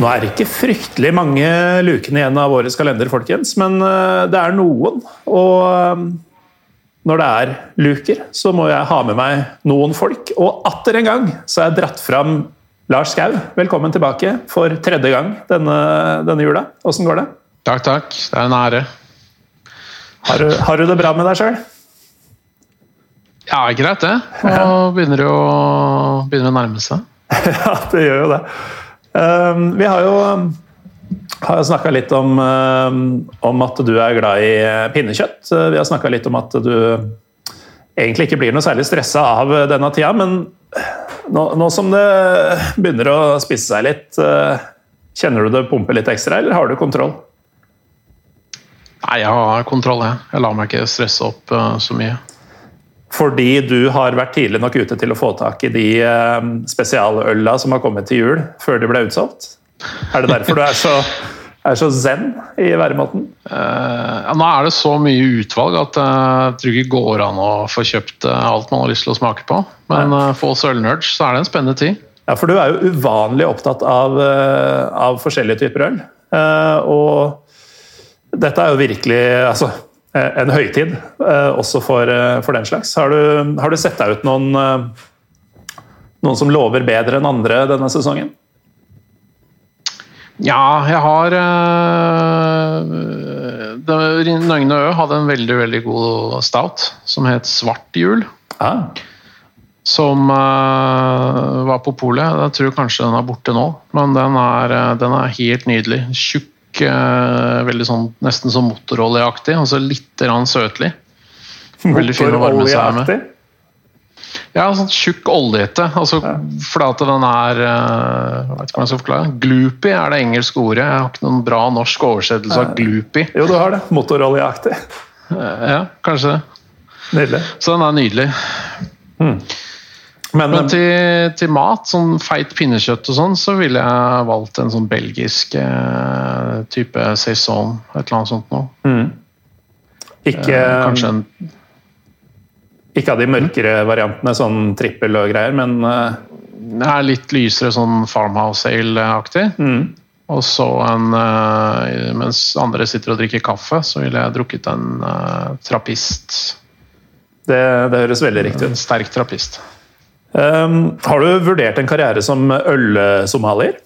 Nå er det ikke fryktelig mange lukene igjen av årets kalender, folkens, men eh, det er noen. Og eh, når det er luker, så må jeg ha med meg noen folk. Og atter en gang så har jeg dratt fram Lars Skau. Velkommen tilbake for tredje gang denne, denne jula. Åssen går det? Takk, takk. Det er en ære. Har du, har du det bra med deg sjøl? Ja, greit det. Nå begynner det å, begynner å nærme seg. Ja, det gjør jo det. Um, vi har jo um, har snakka litt om, um, om at du er glad i eh, pinnekjøtt. Uh, Vi har snakka litt om at du egentlig ikke blir noe særlig stressa av denne tida, men nå, nå som det begynner å spisse seg litt, kjenner du det pumpe litt ekstra, eller har du kontroll? Nei, jeg har kontroll, jeg. Jeg lar meg ikke stresse opp eh, så mye. Fordi du har vært tidlig nok ute til å få tak i de eh, spesialøla som har kommet til jul, før de ble utsolgt? Er det derfor du er så, er så zen i væremåten? Uh, ja, nå er det så mye utvalg at eh, jeg tror ikke går an å få kjøpt alt man har lyst til å smake på. Men uh, for oss ølnerds så er det en spennende tid. Ja, for du er jo uvanlig opptatt av, av forskjellige typer øl. Uh, Og dette er jo virkelig altså, en høytid, eh, også for, eh, for den slags. Har du, har du sett deg ut noen, eh, noen som lover bedre enn andre denne sesongen? Ja, jeg har øh, Nøgne Ø hadde en veldig, veldig god stout som het Svart jul. Ah, som øh, var på polet. Jeg tror kanskje den er borte nå, men den er, eh, den er helt nydelig. Tjukk, eh, veldig sånn, nesten sånn motoroljeaktig, altså litt rann søtlig. Veldig fin å varme seg med. Ja, sånn tjukk oljete. Altså, fordi at den er eh, Jeg vet ikke hva jeg skal forklare. Gloopy er det engelske ordet. Jeg har ikke noen bra norsk oversettelse av gloopy. Jo, du har det. Motoroljeaktig. Eh, Ja, kanskje det. Nydelig. Så den er nydelig. Men, Men til, til mat, sånn feit pinnekjøtt og sånn, så ville jeg valgt en sånn belgisk eh, type saison, et eller annet sånt noe. ikke, Eh, Kanskje en ikke av de mørkere variantene, sånn trippel og greier, men eh, Det er litt lysere sånn farmhouse ale-aktig. Og så en eh, Mens andre sitter og drikker kaffe, så ville jeg drukket en eh, trappist. det, det høres veldig riktig ut. En sterk trappist. Um, har du vurdert en karriere som ølsomalier?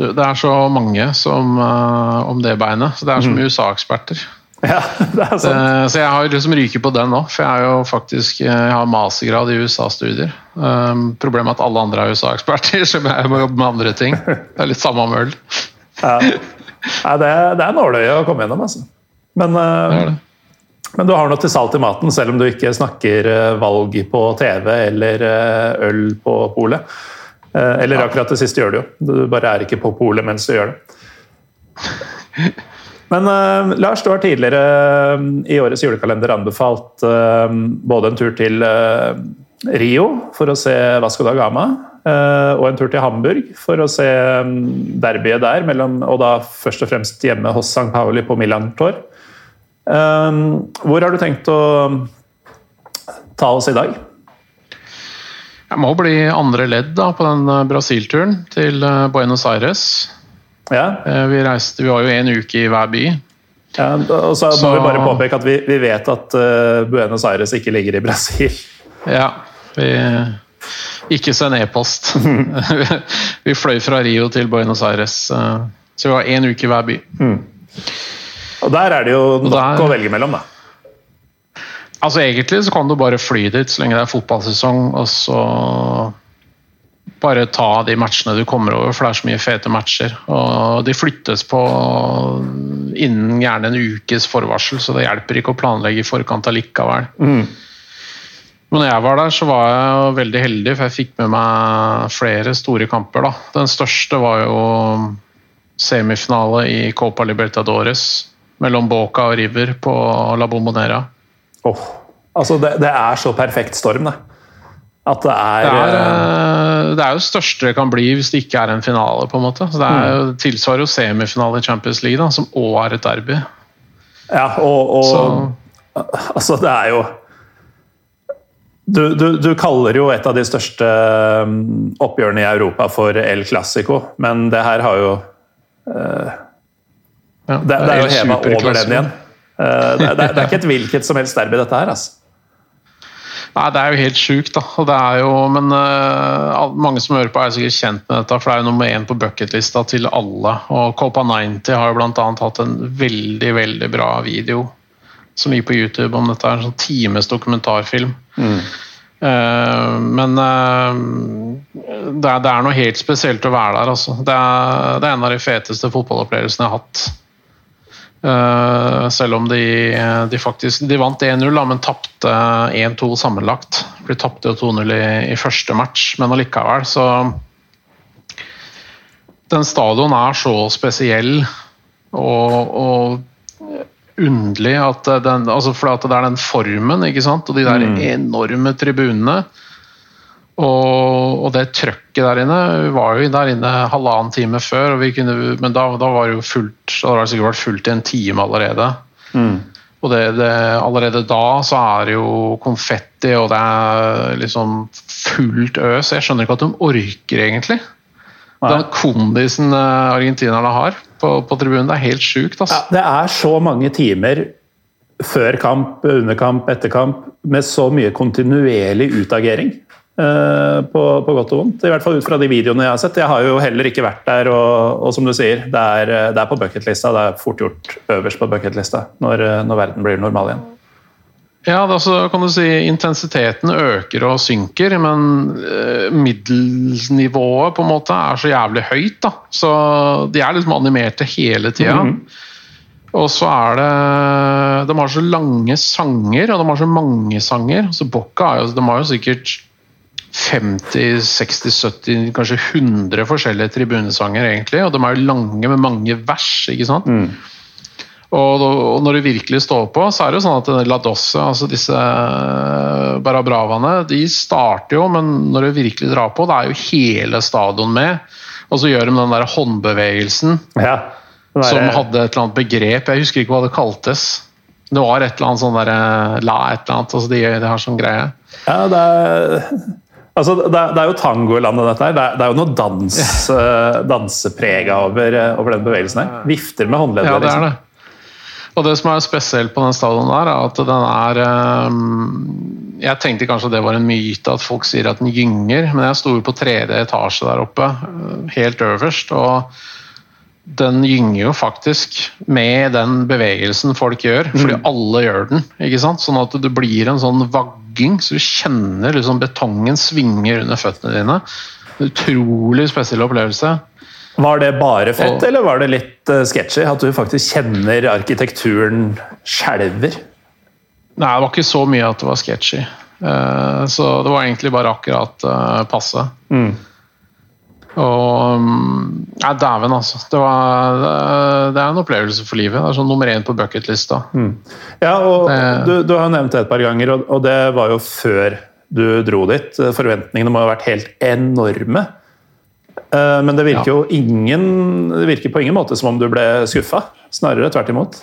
Det er så mange som uh, om det beinet. så Det er som USA-eksperter. Ja, det er sant. Eh, Så jeg har liksom ryket på den nå, for jeg er jo faktisk eh, jeg har mastergrad i USA-studier. Um, problemet er at alle andre er USA-eksperter, så jeg må jobbe med andre ting. Det er litt samme om øl. Ja. Nei, det, det er nåløye å komme gjennom, altså. Men, uh, Det er det. Men du har noe til salt i maten, selv om du ikke snakker uh, valg på TV eller uh, øl på polet. Uh, eller akkurat det siste gjør du jo. Du bare er ikke på polet mens du gjør det. Men uh, Lars, du har tidligere uh, i årets julekalender anbefalt uh, både en tur til Rio for å se Vasco da Gama, og en tur til Hamburg for å se um, derbyet der, mellom, og da først og fremst hjemme hos St. Pauli på Milan Tor. Um, hvor har du tenkt å ta oss i dag? Jeg må bli andre ledd da, på den eh, Brasil-turen til eh, Buenos Aires. Ja, Eh, Vi, reiste, vi var jo en uke i hver by. ja og så må Så- vi bare påpeke at vi, vi vet at uh, Buenos Aires ikke ligger i Brasil. Ja, vi Ikke send e-post. vi fløy fra Rio til Buenos Aires. Så vi var én uke i hver by. Og der er det jo nok der- å velge mellom, da. Altså Egentlig så kan du bare fly dit så lenge det er fotballsesong, og så bare ta de matchene du kommer over, for det er så mye fete matcher. Og de flyttes på innen gjerne en ukes forvarsel, så det hjelper ikke å planlegge i forkant allikevel. Mm. Men når jeg var der, så var jeg veldig heldig, for jeg fikk med meg flere store kamper. da. Den største var jo semifinale i Copa Libertadores mellom Boca og River på La Bombonera. Oh, altså det, det er så perfekt storm, det. At det er, Det er, eh, eh, det er jo største det kan bli hvis det ikke er en finale. på en måte. Så det er jo tilsvarer jo semifinale i Champions League, da, som òg er et derby. Ja, og, og Så Altså, det er jo du, du, du kaller jo et av de største um, oppgjørene i Europa for El Clásico, men det her har jo ja, Det, det er jo helt heva over den igjen. Eh, Det, det, det er ikke et hvilket som helst derby, dette her. altså. Nei, Det er jo helt sjukt, da. Og det er jo, men uh, mange som hører på, er sikkert kjent med dette, for det er jo nummer én på bucketlista til alle. Og Copa 90 har jo bl.a. hatt en veldig, veldig bra video som gikk på YouTube om dette. En sånn times dokumentarfilm. Eh, men uh, det, er, det er noe helt spesielt å være der, altså. Det er, det er en av de feteste fotballopplevelsene jeg har hatt. Eh, selv om de, de faktisk De vant 1-0, men tapte 1-2 sammenlagt. De tapte 2-0 i, i første match, men allikevel, så Den stadion er så spesiell og, og underlig at den, altså for at det er den formen, ikke sant? og de der enorme tribunene. Og, og det trøkket der inne Vi var jo der inne halvannen time før, kunne, men da, da var det jo fullt. Da hadde det sikkert vært fullt i en time allerede. Og det, det, allerede da så er det jo konfetti, og det er liksom fullt øs. Jeg skjønner ikke at de orker, egentlig. Den kondisen eh, argentinerne har på, på tribunen, det er helt sjukt. Ja, Altså. det er så mange timer før kamp, under kamp, etter kamp, med så mye kontinuerlig utagering. Eh, på, på godt og vondt. I hvert fall ut fra de videoene jeg har sett. Jeg har jo heller ikke vært der, og, og som du sier, det er, eh, det er på bucketlista. Det er fort gjort øverst på bucketlista når, eh, når verden blir normal igjen. Ja, altså, kan du si Intensiteten øker og synker, men middelsnivået middelnivået på en måte er så jævlig høyt. da. Så De er liksom animerte hele tida. Og så er det De har så lange sanger, og de har så mange sanger. Så Bocca er de har jo sikkert 50, 60, 70, kanskje 100 forskjellige tribunesanger, egentlig. Og de er jo lange med mange vers, ikke sant? Og, og når det virkelig står på, så er det jo sånn at La Dosse, altså disse barabravene, Barabravaene, de starter jo, men når det virkelig drar på, da er jo hele stadion med. Og så gjør de den der håndbevegelsen Ja. Der- som hadde et eller annet begrep, jeg husker ikke hva det kaltes. Det var et eller annet sånn der La et eller annet, altså de, de har sånn greie. Ja, det er, altså, det er, det er jo tangolandet, dette her. Det er, det er jo noe dans, eh, danseprega over, eh, over den bevegelsen her. Vifter med håndleddet. Ja, det er liksom. det. Og det som er spesielt på den stadion der, er at den er ehm, Jeg tenkte kanskje det var en myte at folk sier at den gynger, men jeg sto jo på tredje etasje der oppe, eh, helt øverst, og den gynger jo faktisk med den bevegelsen folk gjør, fordi alle gjør den. ikke sant? Sånn at det blir en sånn vagging, så du kjenner liksom betongen svinger under føttene dine. Utrolig spesiell opplevelse. Var det bare fett, Og- eller var det litt uh, sketchy? At du faktisk kjenner arkitekturen skjelver? Nei, det var ikke så mye at det var sketchy. Uh, Så det var egentlig bare akkurat uh, passe. Og mm, Nei, dæven, altså. Det, var, det er en opplevelse for livet. Det er sånn nummer én på bucketlista. Ja, og Det- du, du har jo nevnt det et par ganger, og, og det var jo før du dro dit. Forventningene må ha vært helt enorme. Eh, Men det virker Ja. jo ingen, det virker på ingen måte som om du ble skuffa. Snarere tvert imot.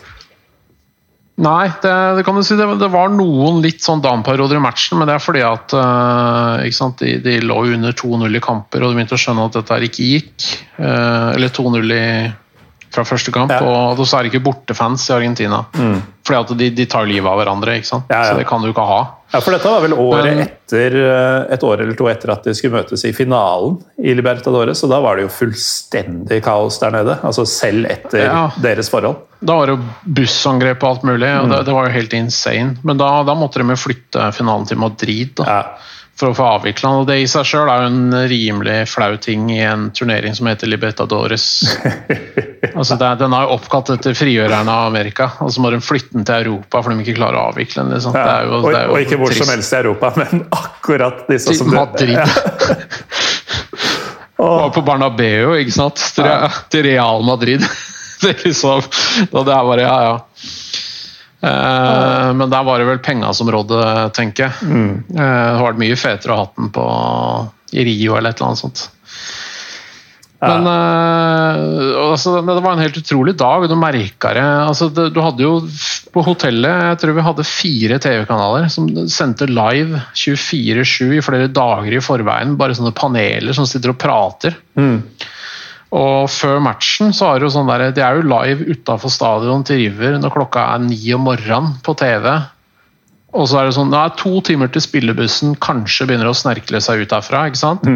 Nei, det, det kan du si. Det, det var noen litt sånn down-perioder i matchen, men det er fordi at eh, sant, de, de lå under 2-0 i kamper, og de begynte å skjønne at dette her ikke gikk. Eh, eller 2-0 i fra første kamp. Ja. Og så er det ikke bortefans i Argentina. Fordi at de, de tar livet av hverandre, ikke sant? Ja, ja. så det kan du ikke ha. Ja, for dette var vel året etter eh, et år eller to etter at de skulle møtes i finalen i Libertadores, så da var det jo fullstendig kaos der nede. Altså selv etter Ja. deres forhold. Da var det jo bussangrep og alt mulig, og Mm. det, det var jo helt insane. Men da, da måtte de jo flytte finalen til Madrid da, Ja. For å få avvikla den. Og det i seg sjøl er jo en rimelig flau ting i en turnering som heter Libertadores. altså er- Den er jo oppkalt etter frigjørerne av Amerika, og så må de flytte den til Europa for de ikke klarer å avvikle den. Liksom. Ja. Det er jo, og, og ikke hvor trist. som helst i Europa, men akkurat disse som Madrid. Ja. Og på Barnabeu, ikke sant? Til, til Real Madrid. det er liksom og Det er bare Ja, ja. Eh, men der var det vel penga som rådde, tenker jeg. Mm. Eh, det hadde vært mye fetere å ha den på i Rio eller et eller annet sånt. Men eh, altså, det var en helt utrolig dag, du merka det. Altså, det. Du hadde jo på hotellet jeg tror vi hadde fire TV-kanaler som sendte live 24-7 i flere dager i forveien. Bare sånne paneler som sitter og prater. Og før matchen så er det jo sånn der, de er jo live utafor stadion til River når klokka er ni om morgenen på TV. Og så er det sånn, det er to timer til spillebussen kanskje begynner å snerkle seg ut derfra. ikke sant?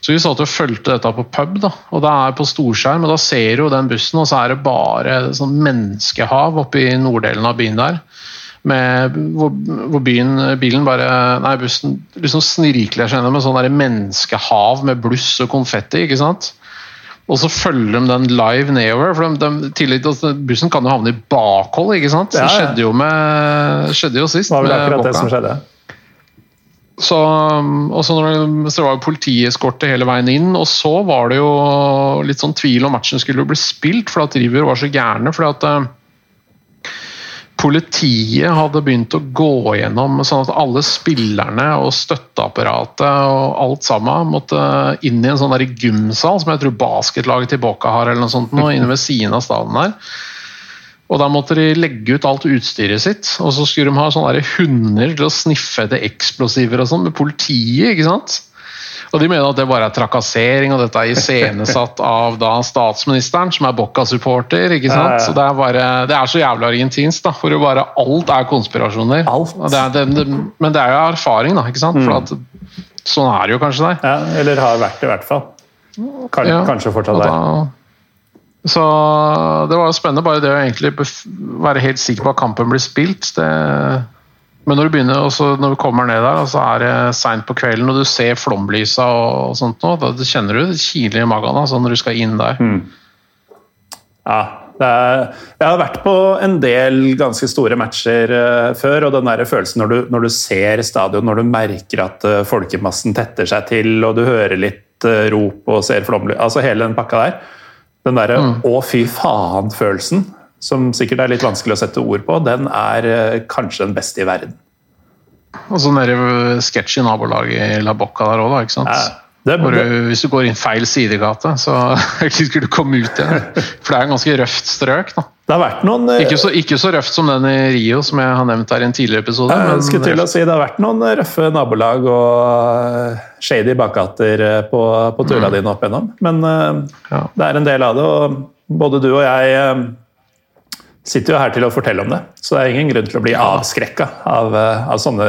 Så vi satt og fulgte dette på pub, da, og det er på storskjerm. og Da ser du den bussen, og så er det bare sånn menneskehav oppe i norddelen av byen der. Med, hvor, hvor byen, bilen bare Nei, bussen liksom snirkler seg gjennom et sånn menneskehav med bluss og konfetti. ikke sant? Og så følger de den live nedover. for de, de, tidlig, altså, Bussen kan jo havne i bakhold, ikke sant? Det skjedde jo, med, skjedde jo sist. Det var vel akkurat det som skjedde. Så, så, det, så var jo politieskorte hele veien inn, og så var det jo litt sånn tvil om matchen skulle bli spilt, for at River var så gærne. fordi at eh, Politiet hadde begynt å gå gjennom sånn at alle spillerne og støtteapparatet og alt sammen måtte inn i en sånn der gymsal som jeg tror basketlaget til Boca har, eller noe sånt, nå, inne ved siden av staden der. Og Da måtte de legge ut alt utstyret sitt, og så skulle de ha sånne der hunder til å sniffe etter eksplosiver og sånn, med politiet. ikke sant? Og De mener at det bare er trakassering, og dette er iscenesatt av da statsministeren, som er Bocca-supporter. ikke sant? Så Det er bare, det er så jævlig argentinsk, da, hvor jo bare alt er konspirasjoner. Alt. Det er, det, men det er jo erfaring, da. ikke sant? Mm. For at, sånn er det jo kanskje der. Ja, eller har vært det, i hvert fall. Kan, Ja, Kanskje fortsatt og er. Så det var jo spennende, bare det å egentlig være helt sikker på at kampen blir spilt. Det, men når du begynner, og når du kommer ned der, og så er det seint på kvelden, og du ser flomlysa og sånt nå, da kjenner du det kiler i magen altså, når du skal inn der. Mm. Ja, det er, jeg har vært på en del ganske store matcher eh, før, og den der følelsen når du, når du ser stadion, når du merker at eh, folkemassen tetter seg til, og du hører litt eh, rop og ser flomlys Altså hele den pakka der. Den derre Mm. 'å, fy faen'-følelsen, som sikkert er litt vanskelig å sette ord på, den er eh, kanskje den beste i verden. Og så nede sketsj i nabolaget i La Bocca der òg, ikke sant? Ja, det, det, du, hvis du går inn feil sidegate, så skulle du komme ut igjen. For det er en ganske røft strøk. da. det har vært noen eh, Ikke så, ikke så røft som den i Rio, som jeg har nevnt her i en tidligere episode. Jeg skulle til å si Det har vært noen røffe nabolag og eh, shady bakgater eh, på, på turene dine opp igjennom. Men eh, Ja. det er en del av det, og både du og jeg eh, sitter jo her til å fortelle om det. Så det er ingen grunn til å bli avskrekka av, eh, av sånne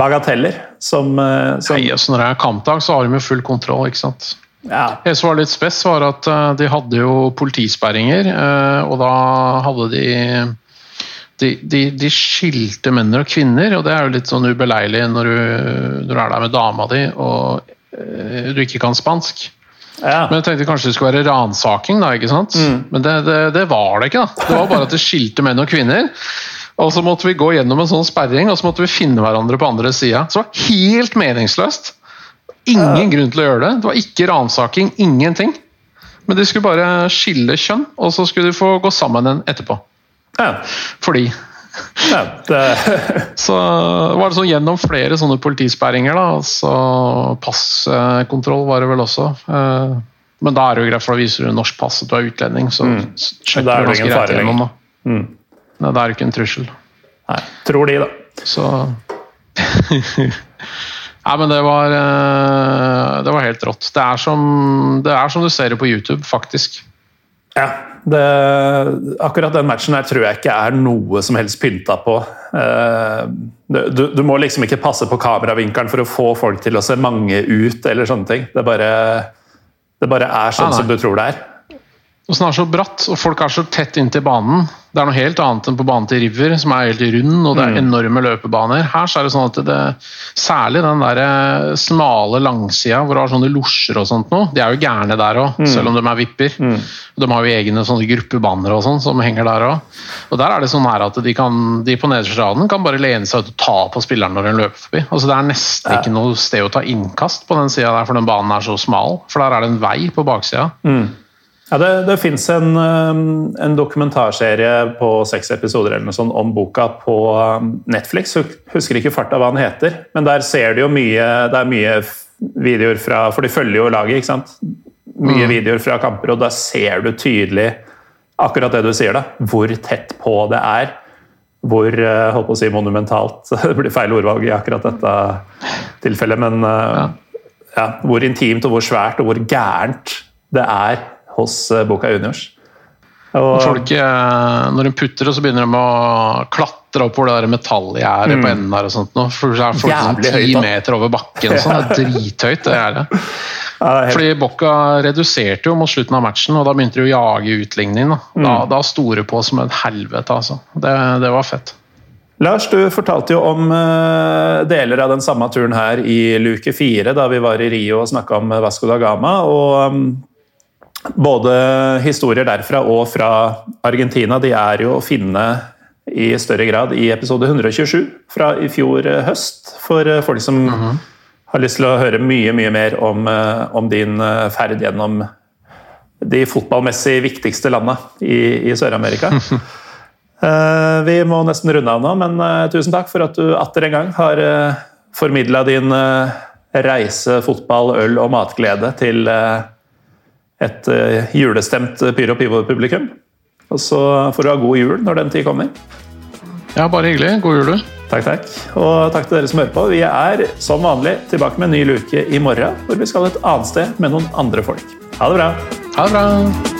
bagateller som, eh, som Nei, altså Når det er kampdag, så har de jo full kontroll. ikke sant? ja, Det som var litt spess, var at eh, de hadde jo politisperringer, og da hadde de de, de, de skilte menn og kvinner, og det er jo litt sånn ubeleilig når du, når du er der med dama di og du ikke kan spansk. Ja. Men jeg tenkte kanskje det skulle være ransaking, da, ikke sant? Men det, det, det var det ikke. da. Det var bare at det skilte menn og kvinner. Og så måtte vi gå gjennom en sånn sperring, og så måtte vi finne hverandre på andre sida. Så det var helt meningsløst. Ingen grunn til å gjøre det. Det var ikke ransaking, ingenting. Men de skulle bare skille kjønn, og så skulle de få gå sammen igjen etterpå. ja, Fordi ja, så var det sånn gjennom flere sånne politisperringer, da. Så passkontroll var det vel også. Eh, Men da er det jo greit, for da viser du norsk pass at du er utlending. Så sjekker Da er du det ganske ingen greit gjennom, da. Mm. Nei, det er jo ikke en trussel. nei, tror de, da. Så Nei, men det var eh, Det var helt rått. Det er som, det er som du ser det på YouTube, faktisk. Ja. Det, akkurat den matchen her tror jeg ikke er noe som helst pynta på. Eh, du, du, må liksom ikke passe på kameravinkelen for å få folk til å se mange ut, eller sånne ting. Det bare, det bare er sånn ah, som du tror det er. Og så er så bratt, og folk er så tett inntil banen. Det er noe helt annet enn på banen til River, som er helt rund, og det er mm. enorme løpebaner. Her så er det sånn at det, særlig den der eh, smale langsida hvor du har sånne losjer og sånt noe, de er jo gærne der òg, mm. selv om de er vipper. Mm. De har jo egne sånne gruppebaner og sånn som henger der òg. Og der er det sånn her at de, kan, de på nederste raden kan bare lene seg ut og ta på spilleren når den løper forbi. Altså Det er nesten ikke noe sted å ta innkast på den sida der, for den banen er så smal. For der er det en vei på baksida. Mm. Ja, Det, det fins en, um, en, dokumentarserie på seks episoder eller noe sånt om boka på um, Netflix. Husker ikke farta hva den heter, men der ser du jo mye Det er mye videoer fra For de følger jo laget, ikke sant? Mye mm. videoer fra kamper, og da ser du tydelig akkurat det du sier, da. Hvor tett på det er. Hvor uh, holdt på å si monumentalt Det blir feil ordvalg i akkurat dette tilfellet, men uh, ja. Ja, hvor intimt og hvor svært og hvor gærent det er hos eh, Boca Juniors. Og, folk, eh, når de putter det, så begynner de å klatre opp hvor det der metallgjerdet mm. på enden der og sånt. Nå. For det er folk sånn ti meter over bakken sånn. Det er drithøyt, det er det. Ja, det er Fordi Bocca reduserte jo mot slutten av matchen, og da begynte de å jage utligning. Da, mm. da, da sto det på som et helvete, altså. Det, det, var fett. Lars, du fortalte jo om uh, deler av den samme turen her i luke fire, da vi var i Rio og snakka om Vasco da Gama. og um, både historier derfra og fra Argentina de er jo å finne i større grad i episode 127 fra i fjor eh, høst. For eh, folk som mm -hmm. har lyst til å høre mye mye mer om, eh, om din ferd gjennom de fotballmessig viktigste landene i, i Sør-Amerika. Vi må nesten runde av nå, men tusen takk for at du atter en gang har formidla din reise, fotball, øl og matglede til et uh, julestemt Pyro Pivo-publikum. Og så får du ha god jul når den tid kommer. Ja, bare hyggelig. God jul, du. Takk, takk. Og takk til dere som hører på. Vi er som vanlig tilbake med en ny luke i morgen, hvor vi skal et annet sted med noen andre folk. Ha det bra. Ha det bra.